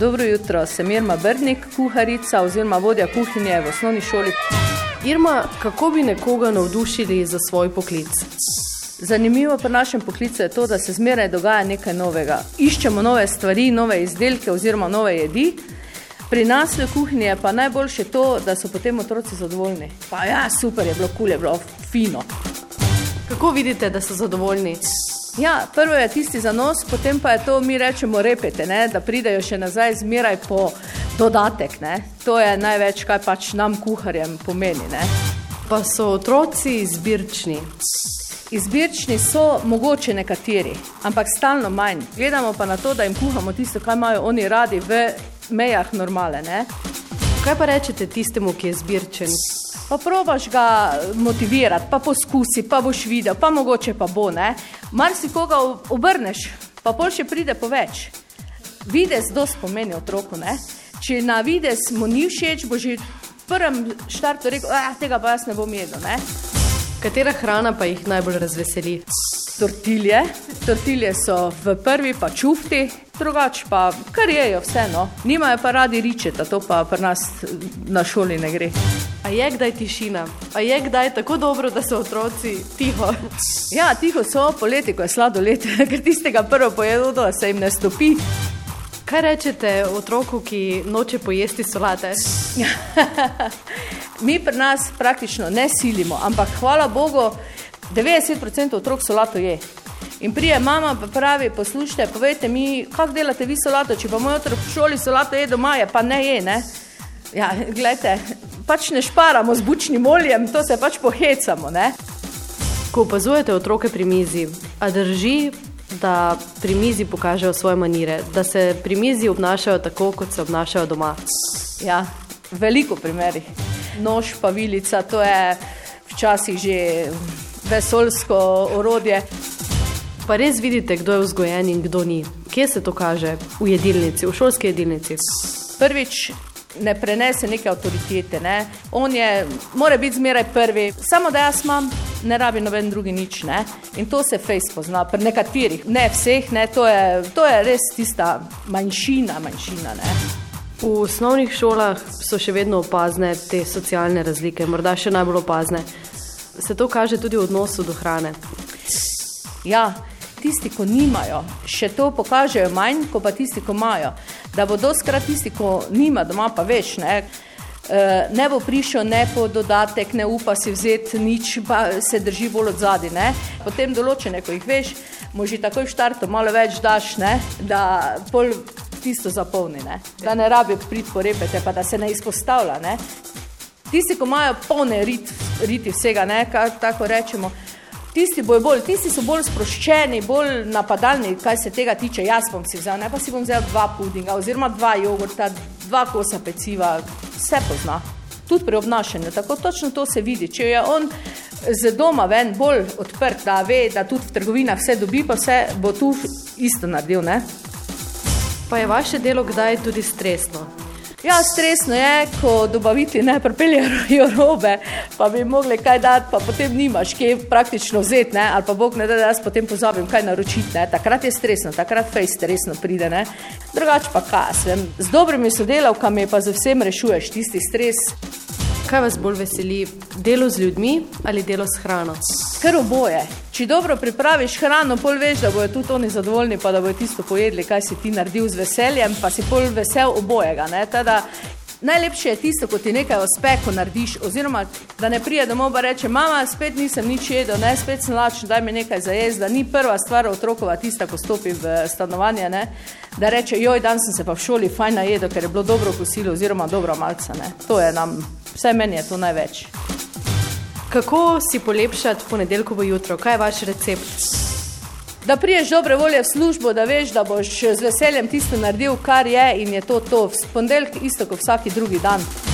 Dobro jutro, sem Irma Brnik, kuharica oziroma vodja kuhinje v osnovni šoli. Irma, kako bi nekoga navdušili za svoj poklic? Zanimivo pri našem poklicu je to, da se zmeraj dogaja nekaj novega. Iščemo nove stvari, nove izdelke oziroma nove jedi. Pri nas v kuhinji je pa najboljše to, da so potem otroci zadovoljni. Pa ja, super je bilo, kul je bilo, fino. Kako vidite, da so zadovoljni? Ja, prvo je tisti zanos, potem pa je to, mi rečemo, repete, ne? da pridejo še nazaj zmeraj po dodatek. Ne? To je največ, kaj pač nam kuharjem pomeni. Ne? Pa so otroci izbirčni. Izbirčni so mogoče nekateri, ampak stalno manj. Gledamo pa na to, da jim kuhamo tisto, kar imajo oni radi v mejah normale. Ne? Kaj pa rečete tistemu, ki je zbirčen? Pa probaš ga motivirati, pa poskusi, pa boš videl, pa mogoče pa bo. Ne? Mar si koga obrneš, pa pol še pride po več. Videz dosti pomeni otroku. Ne? Če na videz mu ni všeč, bo že v prvem štartu rekel, ah, tega pa jaz ne bom jedel. Ne? Katera hrana pa jih najbolj razveseli? Tortilje. Tortilje so v prvi pa čufti, drugače pa kar jejo vseeno. Nimajo pa radi ričeta, to pa pri nas na šoli ne gre. A je kdaj tišina? A je kdaj tako dobro, da so otroci tiho? Ja, tiho so poleti, ko je sladoled, ker tistega prvo pojedo, da se jim ne stopi. Kaj rečete otroku, ki noče pojesti solate? Mi pri nas praktično ne silimo, ampak hvala Bogu, 90% otrok solato je. In prije mama pa pravi, poslušajte, povejte mi, kako delate vi solato, če pa moj otrok v šoli solato je doma, je pa ne je, ne? Ja, gledajte, pač ne šparamo z bučnim oljem, to se pač pohecamo, ne? Ko opazujete otroke pri mizi, a drži, da pri mizi pokažejo svoje manire, da se pri mizi obnašajo tako, kot se obnašajo doma? Ja, veliko primerih. Nož, pavilica, to je včasih že vesolsko orodje. Pa res vidite, kdo je vzgojen in kdo ni. Kje se to kaže? V jedilnici, v šolski jedilnici. Prvič, ne prenese neke avtoritete. Ne? On je, mora biti zmeraj prvi, samo da jaz imam, ne rabi noben drugi nič. Ne? In to se fejs pozna, pri nekaterih, ne vseh, ne? To, je, to je res tista manjšina, manjšina. Ne? V osnovnih šolah so še vedno opazne te socialne razlike, morda še najbolj opazne. Se to kaže tudi v odnosu do hrane? Ja, tisti, ko nimajo, še to pokažejo manj, kot pa tisti, ko imajo. Da bo doskrat tisti, ko nima doma, pa veš, ne, eh, ne bo prišel ne po dodatek, ne upa si vzeti nič, pa se drži bolj od zadaj. Ne. Potem določene, ko jih veš, mu že takoj v štartu malo več daš, ne, da pol tisto zapolni, ne. da ne rabi priti po repete, pa da se ne izpostavlja. Ne. Tisti, ko imajo polne rit, riti vsega, ne, kar tako rečemo, Tisti bojo bolj, tisti so bolj sproščeni, bolj napadalni, kaj se tega tiče. Jaz bom si vzel, ne pa si bom vzel dva pudinga, oziroma dva jogurta, dva kosa peciva, vse pozna. Tudi pri obnašanju, tako točno to se vidi. Če je on z doma ven bolj odprt, da ve, da tudi v trgovinah vse dobi, pa vse bo tu isto naredil. Ne? Pa je vaše delo kdaj tudi stresno? Ja, stresno je, ko dobaviti ne pripeljajo robe, pa bi mogli kaj dati, pa potem nimaš, kje praktično vzeti, ne? ali pa Bog ne da, da jaz potem pozabim, kaj naročiti. Ne? Takrat je stresno, takrat fejs stresno pride. Ne? Drugače pa kaj, sem. z dobrimi sodelavkami pa z vsem rešuješ tisti stres. Kaj vas bolj veseli, delo z ljudmi ali delo s hrano? Ker oboje. Če dobro pripraviš hrano, pol veš, da bojo tudi oni zadovoljni, pa da bojo tisto pojedli, kaj si ti naredil z veseljem, pa si pol vesel obojega. Ne? Tada, najlepše je tisto, ko ti nekaj uspe, ko narediš, oziroma da ne prije domov in reče: Mama, spet nisem nič jedel, ne, spet sem lačen, daj mi nekaj za jesti. Da ni prva stvar otrokova tista, ko stopi v stanovanje, ne? da reče: Joj, dan sem se pa v šoli fajn najedel, ker je bilo dobro kosilo, oziroma dobro malce. Ne? To je nam, vse meni je to največ. Kako si polepšati ponedeljkovo jutro? Kaj je vaš recept? Da priješ dobre volje v službo, da veš, da boš z veseljem tisto naredil, kar je in je to to. V ponedeljek isto kot vsaki drugi dan.